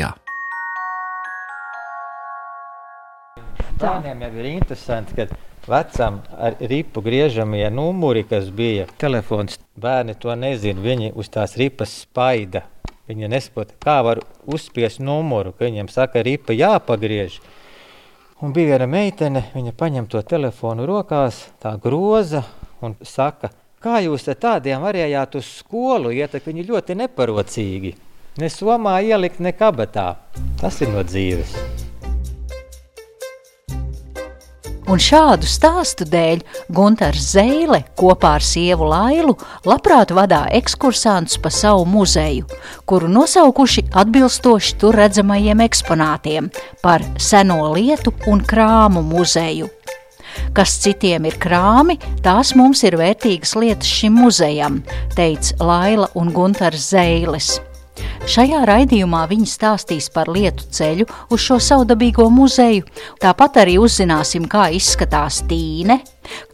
Latvijā. Bērniem jau ir interesanti, ka vecam ar ripu griežamie numuri, kas bija telefons, bērni to nezina. Viņi uz tās ripas spaida. Viņi nesaprot, kā var uzspiest numuru, ka viņiem saka, ripa jāpagriež. Un bija viena meitene, viņa paņem to telefonu rokās, tā groza un saka, kā jūs ar tādiem varējāt uz skolu iet, ka viņi ļoti neparocīgi. Ne somā ielikt, ne kabatā. Tas ir no dzīves. Un šādu stāstu dēļ Gunārs Zēle kopā ar sievu Lailu labprāt vadā ekskursantus pa savu muzeju, kuru nosaukuši atbilstoši tur redzamajiem eksponātiem par seno lietu un krāmu muzeju. Kas citiem ir krāmi, tās mums ir vērtīgas lietas šim muzejam, teica Laila un Gunārs Zēles. Šajā raidījumā viņi stāstīs par lietu ceļu uz šo savdabīgo muzeju. Tāpat arī uzzināsim, kā izskatās tīne,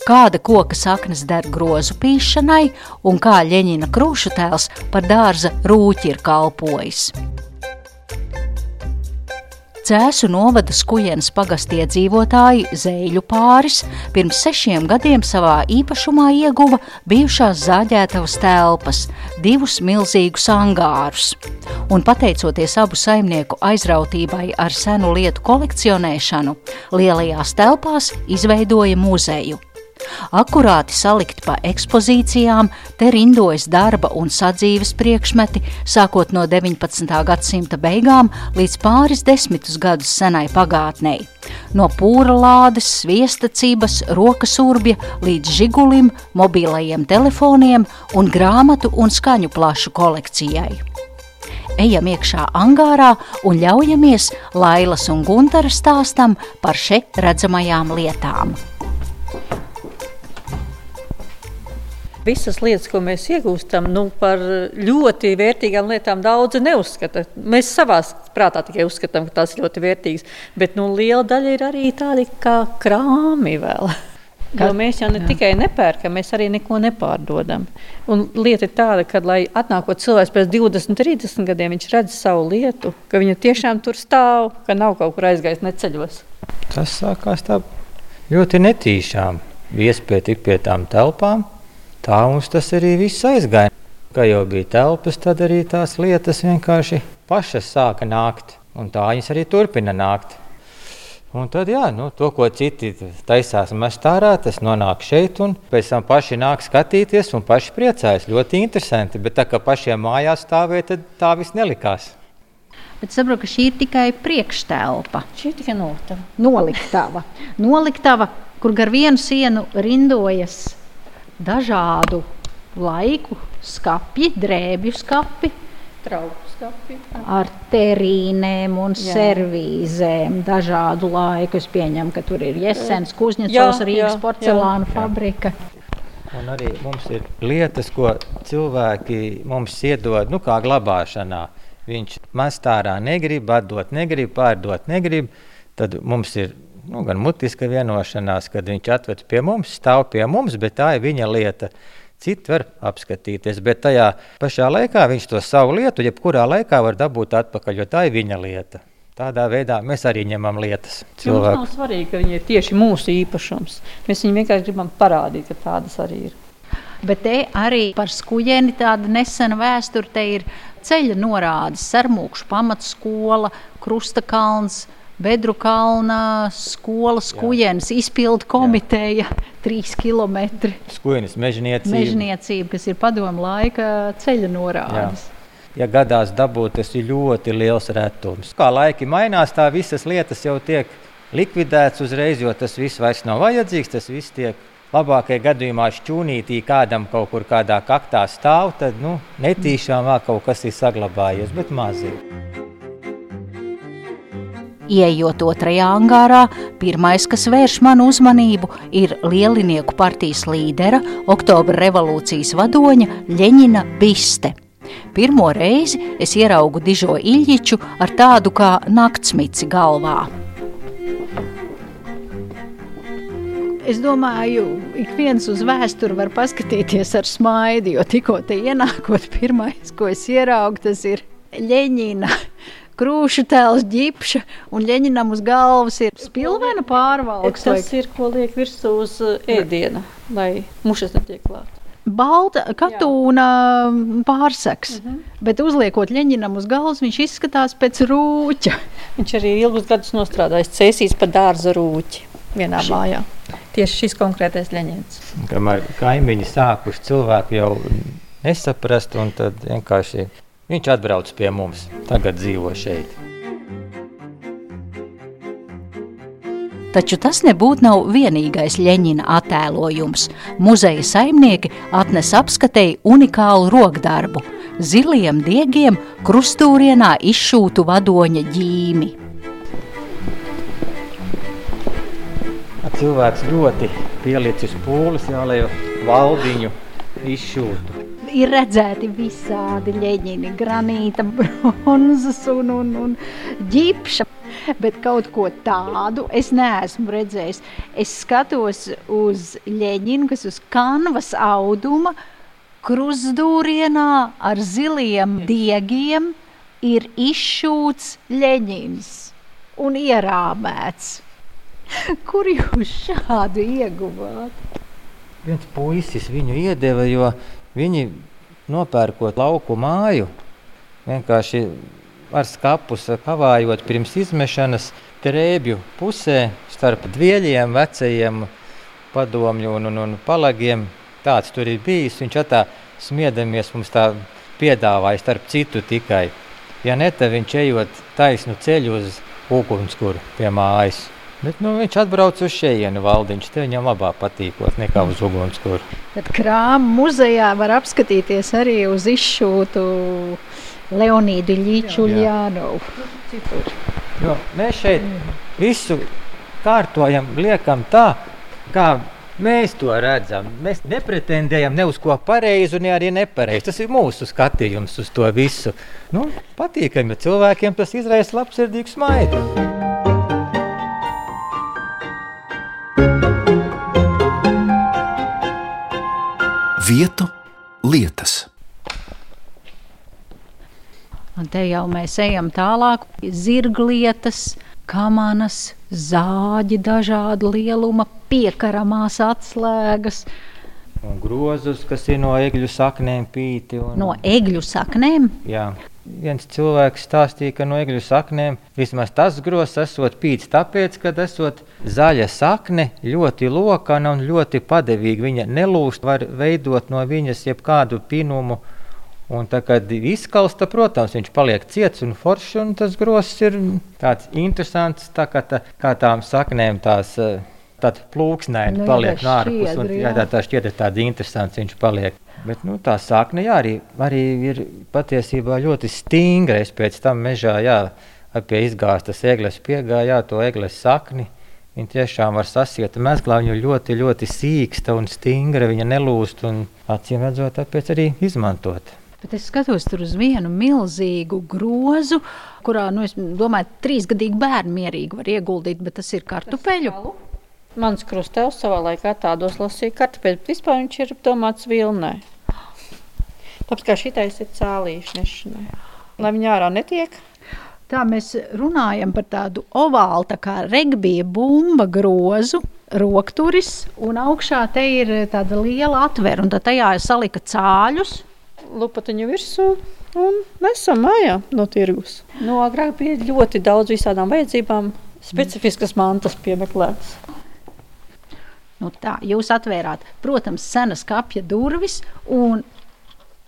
kāda koka saknes der grozu pīšanai un kā Ļeņina krūšu tēls par dārza rūķi ir kalpojis. Cēsu novada skujienas pagastie dzīvotāji Zēļu pāris pirms sešiem gadiem savā īpašumā ieguva bijušās zāģētavas telpas, divus milzīgus angārus. Un pateicoties abu saimnieku aizrautībai ar senu lietu kolekcionēšanu, lielajās telpās izveidoja muzeju. Akurāti salikt pa ekspozīcijām, te rindojas darba un sadzīves priekšmeti, sākot no 19. gadsimta beigām līdz pāris desmitus gadus senai pagātnei. No pūra lādes, sviesta cības, rokas urbja līdz žigulim, mobilajiem telefoniem un grāmatu un skaņu plašu kolekcijai ejam iekšā angārā un ļaujamies Lailas un Guntara stāstam par šeit redzamajām lietām. Visas lietas, ko mēs iegūstam, nu, par ļoti vērtīgām lietām daudzi neuzskata. Mēs savā prātā tikai uzskatām, ka tās ir ļoti vērtīgas, bet nu, liela daļa ir arī tādi kā krāmi vēl. Jo mēs jau ne Jā. tikai nepērkam, mēs arī neko nepārdodam. Un lieta ir tāda, ka, lai atnākot cilvēks pēc 20, 30 gadiem, viņš redz savu lietu, ka viņa tiešām tur stāv, ka nav kaut kur aizgājis neceļos. Tas sākās tā ļoti netīšām. Iespēja tik pie tām telpām, Tā mums tas arī viss aizgāja. Kā jau bija telpas, tad arī tās lietas vienkārši pašas sāka nākt, un tā viņas arī turpina nākt. Un tad, jā, nu, to, ko citi taisās mest ārā, tas nonāk šeit, un pēc tam paši nāk skatīties un paši priecājas. Ļoti interesanti, bet tā kā pašiem mājās stāvēja, tad tā viss nelikās. Bet saprotu, ka šī ir tikai priekšstelpa. Šī ir tikai noliktava. Noliktava, noliktava kur gar vienu sienu rindojas dažādu laiku skati, drēbju skati. Skapi. Ar terīniem un jā. servīzēm dažādu laiku. Es pieņemu, ka tur ir Jēzus, Kuzņecovs, Rīgas jā, porcelāna jā. fabrika. Un arī mums ir lietas, ko cilvēki mums iedod, nu, kā glabāšanā. Viņš mest ārā negrib, atdot negrib, pārdot negrib. Tad mums ir nu, gan mutiska vienošanās, kad viņš atved pie mums, stāv pie mums, bet tā ir viņa lieta. Citi var apskatīties, bet tajā pašā laikā viņš to savu lietu, jebkurā laikā var dabūt atpakaļ, jo tā ir viņa lieta. Tādā veidā mēs arī ņemam lietas. Cilvēku. Mums nav svarīgi, ka viņi ir tieši mūsu īpašums. Mēs viņiem vienkārši gribam parādīt, ka tādas arī ir. Bet te arī par skuģeni tāda nesena vēsture. Te ir ceļa norādes, sarmūkšu pamatskola, Krusta kalns, Bedru kalna skolas kujienas izpildu komiteja, trīs kilometri. Skujienas mežniecība. Mežniecība, kas ir padomu laika ceļa norādes. Jā. Ja gadās dabūt, tas ir ļoti liels retums. Kā laiki mainās, tā visas lietas jau tiek likvidētas uzreiz, jo tas viss vairs nav vajadzīgs. Tas viss tiek labākajā gadījumā šķūnītī kādam kaut kur kādā kaktā stāv, tad nu, netīšām vēl kaut kas ir saglabājies, bet mazīgi. Ieejot otrajā angārā, pirmais, kas vērš manu uzmanību, ir lielinieku partijas līdera, oktobra revolūcijas vadoņa Ļeņina Biste. Pirmo reizi es ieraugu dižo Iļģiču ar tādu kā naktsmici galvā. Es domāju, ik viens uz vēsturi var paskatīties ar smaidu, jo tikko te ienākot, pirmais, ko es ieraugu, tas ir Ļeņina. Krūšu tēls, ģipša, un ļeņinam uz galvas ir spilvena pārvalks. Tas ir, ko liek virsū uz uh, ēdiena, lai mušas netiek klāt. Balta katūna pārseks, uh -huh. bet uzliekot ļeņinam uz galvas, viņš izskatās pēc rūķa. Viņš arī ilgus gadus nostrādājis cēsīs pa dārza rūķi vienā Ši. mājā. Tieši šis konkrētais ļeņins. Kamēr kaimiņi sākuši cilvēku jau nesaprast, un tad vienkārši viņš atbrauc pie mums, tagad dzīvo šeit. Taču tas nebūtu nav vienīgais Ļeņina attēlojums. Muzeja saimnieki atnes apskatēji unikālu rokdarbu - ziliem diegiem krustūrienā izšūtu vadoņa ģīmi. Cilvēks ļoti pielicis pūles, jā, lai valdiņu izšūtu ir redzēti visādi leģiņi, granīta, bronzas un, un, un ģipša. Bet kaut ko tādu es neesmu redzējis. Es skatos uz leģinu, kas uz kanvas auduma, krustūrienā ar ziliem diegiem ir izšūts leģins un ierāmēts. Kur jūs šādu ieguvāt? Viens puisis viņu iedeva, jo Viņi nopērkot lauku māju, vienkārši ar skapus kavājot pirms izmešanas trēbju pusē starp dvieļiem, vecajiem padomju un, un, un palagiem. Tāds tur ir bijis. Viņš tā smiedamies mums tā piedāvāja starp citu tikai. Ja ne, tad viņš ejot taisnu ceļu uz ugunskura pie mājas. Bet, nu, viņš atbrauc uz šejienu valdiņš. Te viņam labāk patīkot nekā uz ugunskura. Bet krāma muzejā var apskatīties arī uz izšūtu Leonīdu Ļīčuļānovu. Jo mēs šeit visu kārtojam, liekam tā, kā mēs to redzam. Mēs nepretendējam ne uz ko pareizu, ne arī nepareizu. Tas ir mūsu skatījums uz to visu. Nu, patīkami, ja cilvēkiem tas izraisa labsirdīgu smaidu. Vietu, lietas. Un te jau mēs ejam tālāk. Zirglietas, kamanas, zāģi dažādu lieluma, piekaramās atslēgas. Un grozus, kas ir no egļu saknēm pīti. Un... No egļu saknēm? Jā viens cilvēks stāstīja, ka no egļu saknēm vismaz tas grozs esot pīts, tāpēc, ka esot zaļa sakne ļoti lokana un ļoti padevīga. Viņa nelūst, var veidot no viņas jebkādu pinumu. Un tā kā izkalsta, protams, viņš paliek ciets un foršs, un tas grozs ir tāds interesants, tā kā, tā, kā tām saknēm tās. Tāds plūksnēns nu, paliek no ārpuses, un jā, tā, tā šķiet, tāds interesants viņš paliek. Bet nu, tā sākne jā, arī, arī ir patiesībā ļoti stingra. Es pēc tam mežā jā, pie izgāztas egles piegāju to egles sakni. Viņa tiešām var sasiet mezglā, viņa ļoti, ļoti sīksta un stingra, viņa nelūst un acīm redzot, tāpēc arī izmantot. Bet es skatos tur uz vienu milzīgu grozu, kurā, nu, es domāju, trīsgadīgi bērni mierīgi var ieguldīt, bet tas ir kartupeļu. Mans krustēvs savā laikā tādos lasīja kartupeļu, bet vispār viņš ir domāts vilnē. Tāpēc kā šitais ir cēlīši nešanai. Lai viņi ārā netiek. Tā mēs runājam par tādu ovālu, tā kā regbija bumba grozu, rokturis, un augšā te ir tāda liela atvera, un tajā ir salika cāļus. Lupatiņu virsū un nesam mājā no tirgus. No agrāk bija ļoti daudz visādām vajadzībām, specifiskas mantas piemeklētas. Nu tā, jūs atvērāt, protams, senas kapja durvis, un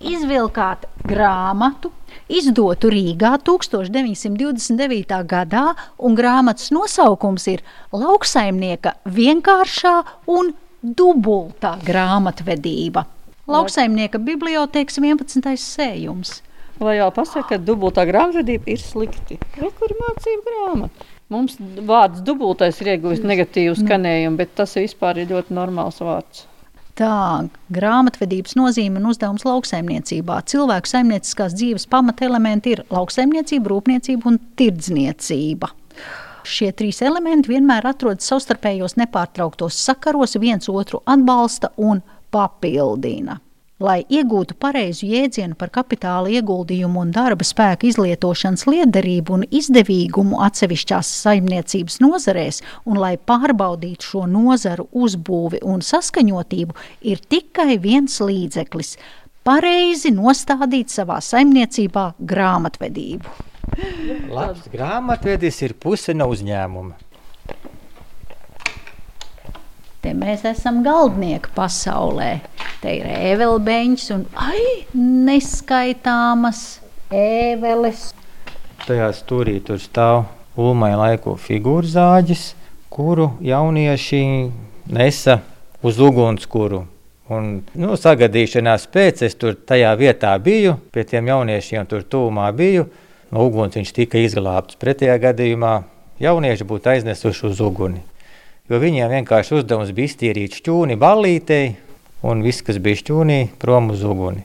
izvilkāt grāmatu, izdotu Rīgā 1929. gadā, un grāmatas nosaukums ir Lauksaimnieka vienkāršā un dubultā grāmatvedība. Lauksaimnieka bibliotēkas 11. sējums. Lai jau pasaka, ka dubultā grāmatvedība ir slikti. Re, kur mācību grāmata? Mums vārds dubultais ir ieguvis negatīvu skanējumu, bet tas vispār ir ļoti normāls vārds. Tā grāmatvedības nozīme un uzdevums lauksaimniecībā. Cilvēku saimnieciskās dzīves pamatelementi ir lauksaimniecība, rūpniecība un tirdzniecība. Šie trīs elementi vienmēr atrodas savstarpējos nepārtrauktos sakaros, viens otru atbalsta un papildina. Lai iegūtu pareizu jēdzienu par kapitāla ieguldījumu un darba spēka izlietošanas liederību un izdevīgumu atsevišķās saimniecības nozarēs, un lai pārbaudītu šo nozaru uzbūvi un saskaņotību, ir tikai viens līdzeklis – pareizi nostādīt savā saimniecībā grāmatvedību. Labs grāmatvedis ir puse no uzņēmuma. Te mēs esam galdnieki pasaulē. Te ir ēvelbeņš un ai, neskaitāmas ēveles. Tajā stūrī tur stāv ulmai laiku figūru zāģis, kuru jaunieši nesa uz ugunskura. Un, nu, sagadīšanās pēc es tur tajā vietā biju, pie tiem jauniešiem tur tūmā biju. No uguns viņš tika izglābts. Pretējā gadījumā jaunieši būtu aiznesuši uz uguni jo viņiem vienkārši uzdevums bija iztīrīt šķūni ballītei, un viss, kas bija šķūnī, prom uz uguni.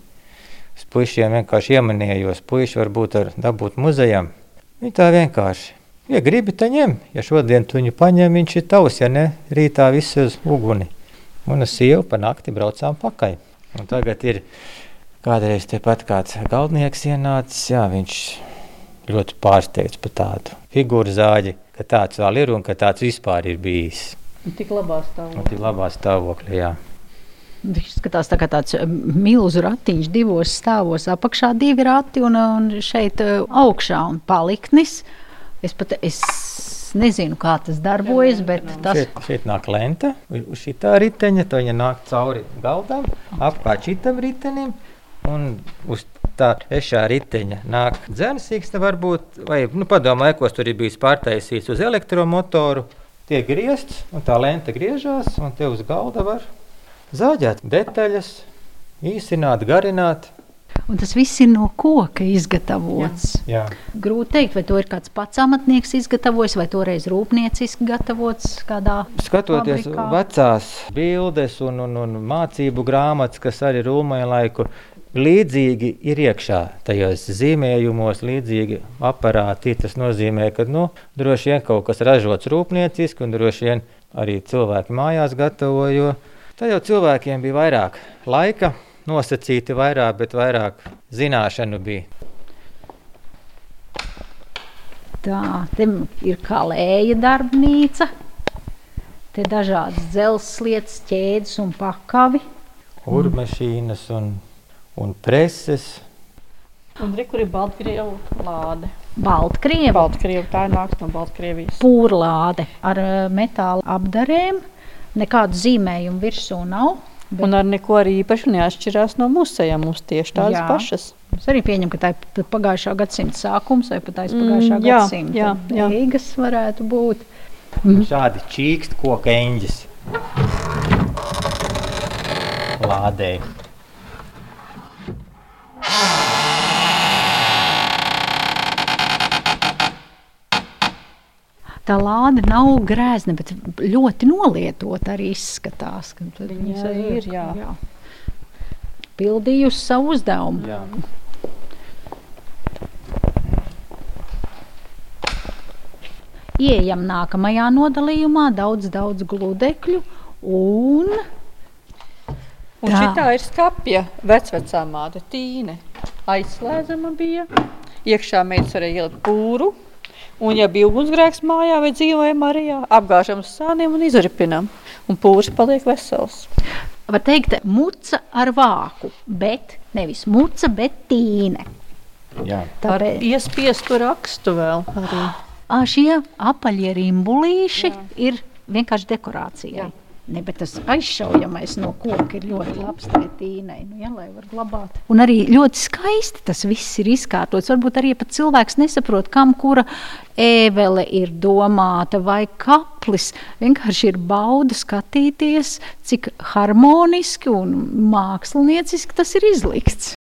Es puišiem vienkārši iemanījos, puiši varbūt ar dabūt muzejam. Viņi tā vienkārši. Ja gribi, tad ņem. Ja šodien tu viņu paņem, viņš ir tavs, ja ne, rītā viss uz uguni. Un es sievu pa nakti braucām pakaļ. Un tagad ir kādreiz tepat kāds galdnieks ienācis, jā, viņš ļoti pārsteigts par tādu figūru zāģi ka tāds vēl ir un ka tāds vispār ir bijis. Tik labā stāvoklī. Tik labā stāvoklī, jā. Viņš skatās tā kā tāds eh, milzu ratiņš, divos stāvos. Apakšā divi rati un, un šeit eh, augšā un paliknis. Es pat es nezinu, kā tas darbojas, bet tas šeit, šeit nāk lente, uz šī tā riteņa, to viņa nāk cauri galdam, apkārt šitam ritenim un uz tā ešā riteņa nāk dzēnsīgs, varbūt, vai, nu, padomā, ekos tur ir bijis pārtaisīts uz elektromotoru, tiek griezts, un tā lente griežās, un te uz galda var zāģēt detaļas, īsināt, garināt. Un tas viss ir no koka izgatavots. Jā, jā. Grūti pateikt, vai to ir kāds pats amatnieks izgatavojis, vai toreiz rūpnieciski gatavots kādā Skatoties fabrikā. vecās bildes un, un, un mācību grāmatas, kas arī rūmēja laiku, līdzīgi ir iekšā tajos zīmējumos, līdzīgi aparāti. Tas nozīmē, ka nu, droši vien kaut kas ražots rūpnieciski, un droši vien arī cilvēki mājās gatavo. Jo tad jau cilvēkiem bija vairāk laika, nosacīti vairāk, bet vairāk zināšanu bija. Tā ir kā lēja darbnīca, te dažādas dzelzceļa lietas, ķēdes un pakavi. Urmašīnas un un preses. Un re, kur ir Baltkrievu lāde? Baltkrievu Baltkrievu, tā nāk no Baltkrievijas. pūrlāde ar eh, metāla apdarēm. Nekādu zīmējumu virsū nav. Bet Un ar neko arī īpaši neatšķirās no musējām. Mums tieši tādas Jā. pašas. es arī pieņemu, ka tā ir pagājušā gadsimta sākums vai pat aizpagājušā Mm, jā, gadsimta jā, jā. beigas varētu būt. Šādi čīkst koka eņģis. Lādē. Tā lāde nav grēzna, bet ļoti nolietota arī izskatās. Viņa arī ir, jā. Pildījusi savu uzdevumu. Jā. Ieejam nākamajā nodalījumā, daudz, daudz gludekļu un Un Tā. šī ir skapja vecvecā māte Tīne. Aizslēdzama bija. Iekšā meitas varēja ielikt pūru. Un, ja bija ugunsgrēks mājā vai dzīvoja Marijā, apgāžam uz sāniem un izripinam. Un pūrs paliek vesels. var teikt, muca ar vāku, bet nevis muca, bet tīne. Jā. Ar Tāpēc iespiestu rakstu vēl. Arī. ā, šie apaļie rimbulīši ir vienkārši dekorācijai. Jā. Ne, bet tas aizšaujamais no koka ir ļoti labs tai tīnei, nu, ja, lai var glabāt. Un arī ļoti skaisti tas viss ir izkārtots. Varbūt arī pat cilvēks nesaprot, kam kura ēvele ir domāta vai kaplis. Vienkārši ir bauda skatīties, cik harmoniski un mākslinieciski tas ir izlikts.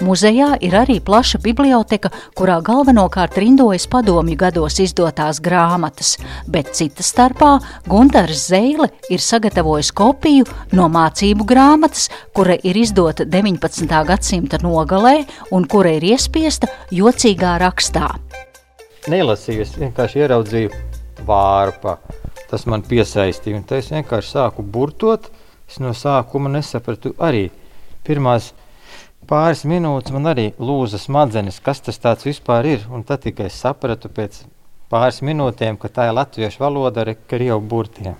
Muzejā ir arī plaša biblioteka, kurā galvenokārt rindojas padomju gados izdotās grāmatas, bet cita starpā Gunārs Zeile ir sagatavojis kopiju no mācību grāmatas, kura ir izdota 19. gadsimta nogalē un kura ir iespiesta jocīgā rakstā. Nelasīju, es vienkārši ieraudzīju vārpa, tas man piesaistīja. Un es vienkārši sāku burtot. Es no sākuma nesapratu arī. Pirmās pāris minūtes man arī lūza smadzenes, kas tas vispār ir. Un tad tikai es sapratu pēc pāris minūtēm, ka tā ir latviešu valoda ar krievu burtiem.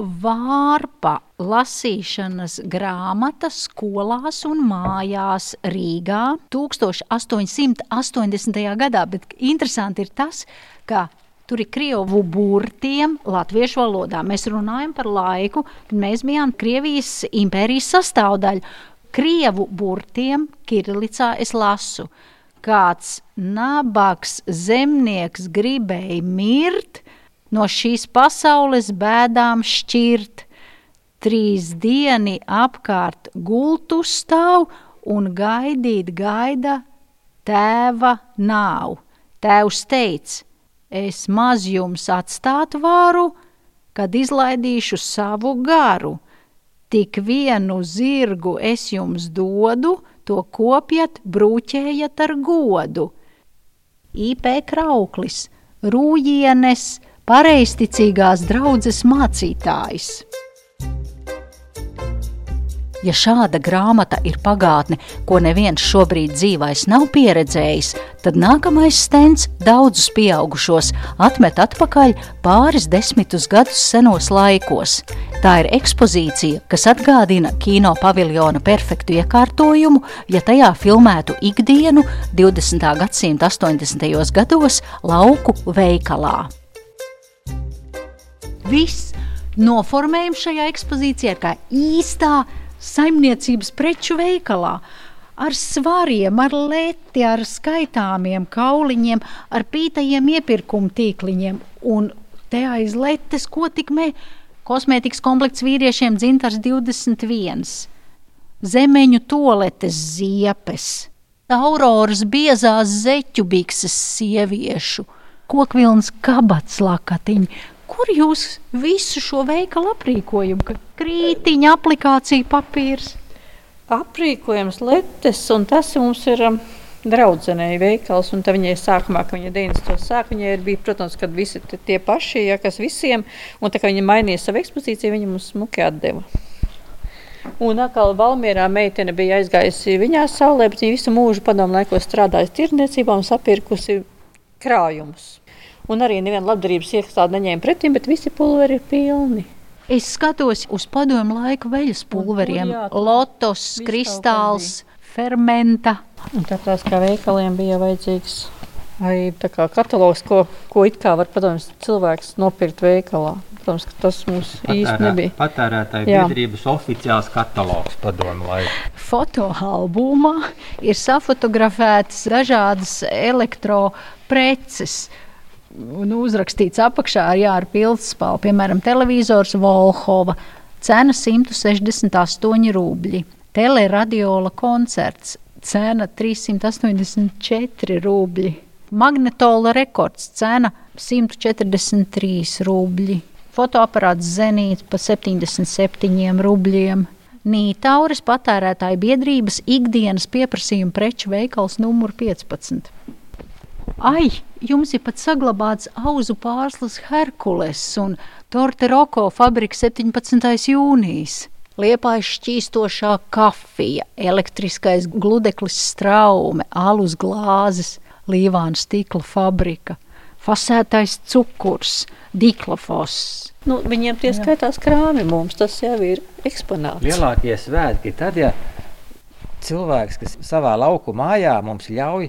Vārpa lasīšanas grāmata skolās un mājās Rīgā 1880. gadā, bet interesanti ir tas, ka Tur ir krievu burtiem, latviešu valodā. Mēs runājam par laiku, kad mēs bijām Krievijas impērijas sastāvdaļa. Krievu burtiem Kirilicā es lasu. Kāds nabaks zemnieks gribēja mirt, no šīs pasaules bēdām šķirt. Trīs dieni apkārt gultu stāv un gaidīt gaida tēva nav. Tēvs teica, es maz jums atstāt varu, kad izlaidīšu savu garu. Tik vienu zirgu es jums dodu, to kopjat, brūķējat ar godu. IP Krauklis, Rūjienes, pareisticīgās draudzes mācītājs. Ja šāda grāmata ir pagātne, ko neviens šobrīd dzīvais nav pieredzējis, tad nākamais stends daudzus pieaugušos atmet atpakaļ pāris desmitus gadus senos laikos. Tā ir ekspozīcija, kas atgādina kino paviljona perfektu iekārtojumu, ja tajā filmētu ikdienu 20. gadsimta 80. gados lauku veikalā. Viss noformējums šajā ekspozīcijā ir kā īstā saimniecības preču veikalā. Ar svariem, ar leti, ar skaitāmiem kauliņiem, ar pītajiem iepirkuma tīkliņiem. Un te aiz letes, ko tik mē, kosmētikas komplekts vīriešiem dzintars 21, zemeņu toaletes ziepes, auroras biezās zeķu bikses sieviešu, kokvilnas kabats lakatiņi, Kur jūs visu šo veikalu aprīkojumu? Krītiņa, aplikācija, papīrs. Aprīkojums, letes, un tas mums ir um, draudzenei veikals. Un viņai sākumā, kad viņa 90. sāk, viņai ir bija, protams, kad visi tie paši, ja kas visiem, un tā kā viņa mainīja savu ekspozīciju, viņa mums smuki atdeva. Un atkal Valmierā meitene bija aizgājusi viņā saulē, bet viņa visu mūžu padomu laikos strādājusi tirdzniecībā un sapirkusi krājumus. Un arī neviena labdarības iestāde neņēma pretim, bet visi pulveri ir pilni. Es skatos uz padomu laiku veļas pulveriem, lotos, kristāls, fermenta. Un tā tās kā veikaliem bija vajadzīgs arī katalogs, ko, ko it kā var padomāt cilvēks nopirkt veikalā. Protams, ka tas mums Patērā, īsti nebija. Patērētāju biedrības oficiāls katalogs padomu laiku. Fotoalbumā ir safotografētas dažādas elektropreces un uzrakstīts apakšā ar jāra pildspalvu, piemēram, televizors Volhova, cena 168 rubļi, teleradiola koncerts, cena 384 rubļi, magnetola rekords, cena 143 rubļi, fotoaparāts Zenīts pa 77 rubļiem. Nītauris patērētāju biedrības ikdienas pieprasījuma preču veikals numur 15. Ai, jums ir pat saglabāts auzu pārslas Herkules un Torte Roko fabrika 17. jūnijas. Liepājas šķīstošā kafija, elektriskais gludeklis straume, alus glāzes, līvāna stikla fabrika, fasētais cukurs, diklofos. Nu, viņiem tie skaitās krāmi mums, tas jau ir eksponāts. Lielākie svētki tad, ja cilvēks, kas savā lauku mājā mums ļauj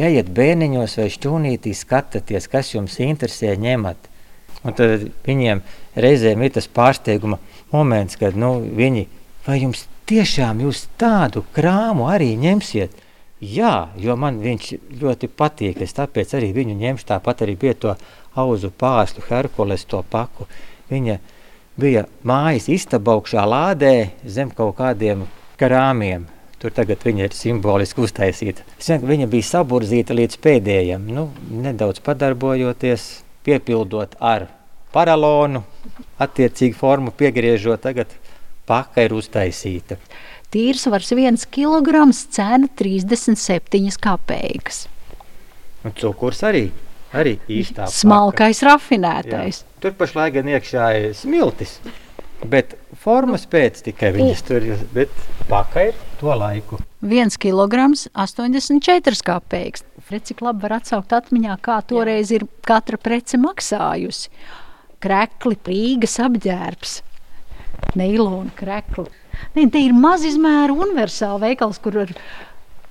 Ejiet bērniņos vai šķūnītī, skatieties, kas jums interesē, ņemat. Un tad viņiem reizēm ir tas pārsteiguma moments, kad nu, viņi, vai jums tiešām jūs tādu krāmu arī ņemsiet? Jā, jo man viņš ļoti patīk, es tāpēc arī viņu ņemšu, tāpat arī pie to auzu pārslu Herkules to paku. Viņa bija mājas istabaukšā lādē zem kaut kādiem krāmiem, Tur tagad viņa ir simboliski uztaisīta. Viņa bija saburzīta līdz pēdējiem, nu, nedaudz padarbojoties, piepildot ar paralonu, attiecīgi formu piegriežot, tagad paka ir uztaisīta. Tīrsvars 1 kg, cena 37 kapeikas. Un cukurs arī. Arī īstā Smalkais, rafinētais. Jā. Tur pašlaik gan iekšā ir smiltis, bet formas pēc tikai viņas tur ir, bet paka ir to laiku. 1 kg 84 kapeiks. Cik labi var atsaukt atmiņā, kā toreiz ir katra prece maksājusi. Krekli, prīgas apģērbs, neilona krekli. Ne, te ir mazizmēra universāla veikals, kur ar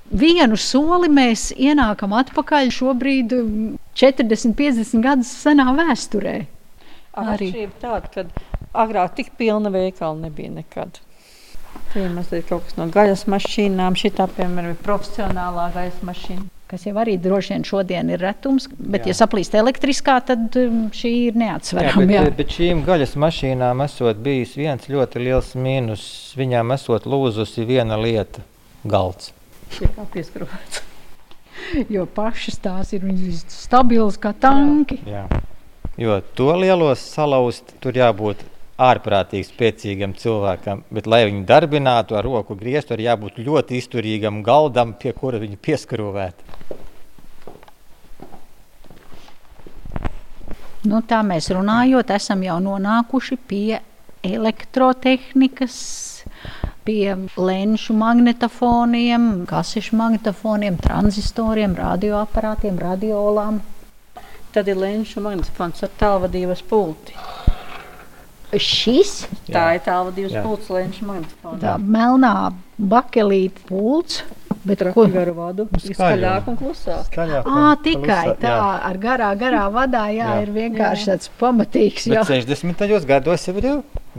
vienu soli mēs ienākam atpakaļ šobrīd 40, 50 gadus senā vēsturē. Arī tāda, ka agrāk tik pilna veikala nebija nekad. Tie ir mazliet kaut kas no gaļas mašīnām, šī tā, piemēram, ir profesionālā gaļas mašīna kas jau arī droši vien šodien ir retums. Bet, jā. ja saplīst elektriskā, tad um, šī ir neatsverama. Jā, bet, bet šīm gaļas mašīnām esot bijis viens ļoti liels mīnus. Viņām esot lūzusi viena lieta - galds. Šī kā pieskrāpēts. jo pašas tās ir stabilas kā tanki. Jā. Jā. Jo to lielos salauzt, tur jābūt ārprātīgi spēcīgam cilvēkam, bet, lai viņu darbinātu ar roku griestu, ir jābūt ļoti izturīgam galdam, pie kura viņu pieskrūvēt. Nu, tā mēs runājot, esam jau nonākuši pie elektrotehnikas, pie lenšu magnetofoniem, kasešu magnetofoniem, tranzistoriem, radioaparātiem, radiolām. Tad ir lenšu magnetofons ar tālvadības pulti. Šis tā ir tālvadības pults, lenča magnetofons. Tā melnā bakelīta pults. Bet ar ko garu vadu? Skaļāk un klusāk. Skaļāk un à, tikai klusā, tā, jā. ar garā, garā vadā, jā, jā. ir vienkārši jā. tāds pamatīgs. Bet 60. gados jau ir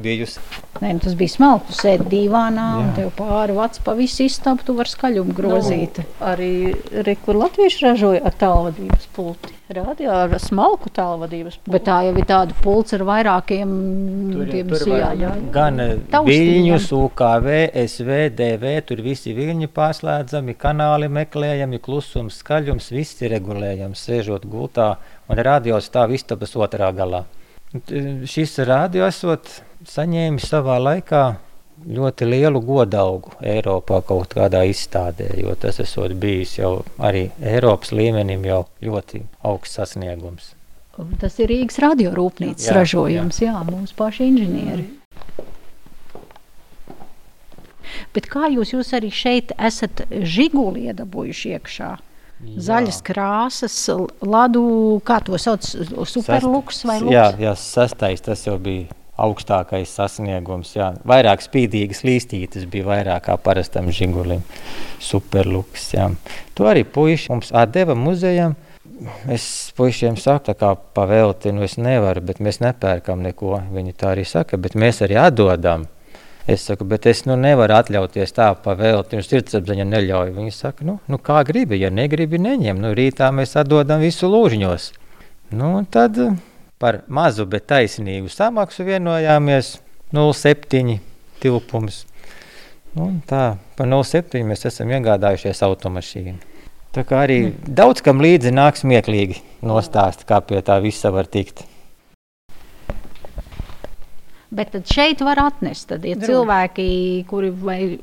bijusi. Nē, nu, tas bija smalki. Tu sēdi divānā jā. un tev pāri vats pa visu istabu, tu vari skaļumu grozīt. Nu, arī rekur latvieši ražoja ar tālvadības pulti. Radio ar smalku tālvadības pulti. Bet tā jau ir tāda pults ar vairākiem tur, tiem tur jā, jā, jā. Gan eh, Viļņus, UKV, SV, DV, tur visi viļņi pārslēdzami, kanāli meklējami, klusums, skaļums, viss ir regulējams, sēžot gultā un radio stāv istabas otrā galā. Šis radio esot saņēma savā laikā ļoti lielu godaugu Eiropā kaut kādā izstādē, jo tas esot bijis jau arī Eiropas līmenim jau ļoti augsts sasniegums. Tas ir Rīgas radiorūpnīcas jā, ražojums, jā, jā mūsu paši inženieri. Bet kā jūs, jūs arī šeit esat žiguli iedabūjuši iekšā? Jā. Zaļas krāsas, ladu, kā to sauc, superluks vai luks? Jā, jā, sastais tas jau bija augstākais sasniegums. Jā. Vairāk spīdīgas līstītes bija vairāk kā parastam žigulim. Superluks. Jā. To arī puiši mums atdeva muzejam. Es puišiem saku, kā pavēlti, nu es nevaru, bet mēs nepērkam neko. Viņi tā arī saka, bet mēs arī atdodam. Es saku, bet es nu, nevaru atļauties tā pavēlti. Jums sirdsapziņa neļauj. Viņi saka, nu, nu kā gribi, ja negribi, neņem. Nu, rītā mēs atdodam visu lūžņos. Nu, tad par mazu, bet taisnīgu samaksu vienojāmies 0,7 tilpums. Nu, tā, par 0,7 mēs esam iegādājušies automašīnu. Tā kā arī daudz kam līdzi nāk smieklīgi nostāst, kā pie tā visa var tikt. Bet šeit var atnest. Tad ir ja cilvēki, kuri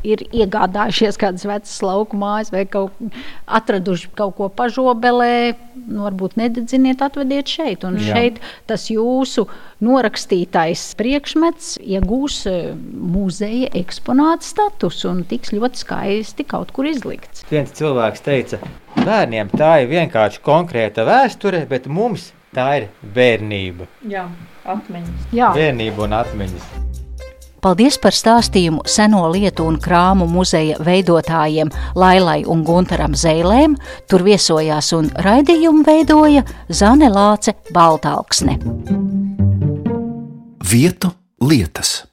ir iegādājušies kādas vecas lauku mājas, vai kaut, atraduši kaut ko pažobelē. Nu, varbūt nededziniet, atvediet šeit. Un Jā. šeit tas jūsu norakstītais priekšmets iegūs e, muzeja eksponāta statusu un tiks ļoti skaisti kaut kur izlikts. Viens cilvēks teica, bērniem tā ir vienkārši konkrēta vēsture, bet mums tā ir bērnība. Jā atmiņas. Jā, vienība un atmiņas. Paldies par stāstījumu seno lietu un krāmu muzeja veidotājiem Lailai un Guntaram Zēlēm. Tur viesojās un raidījumu veidoja Zane Lāce Baltalksne. Vietu lietas.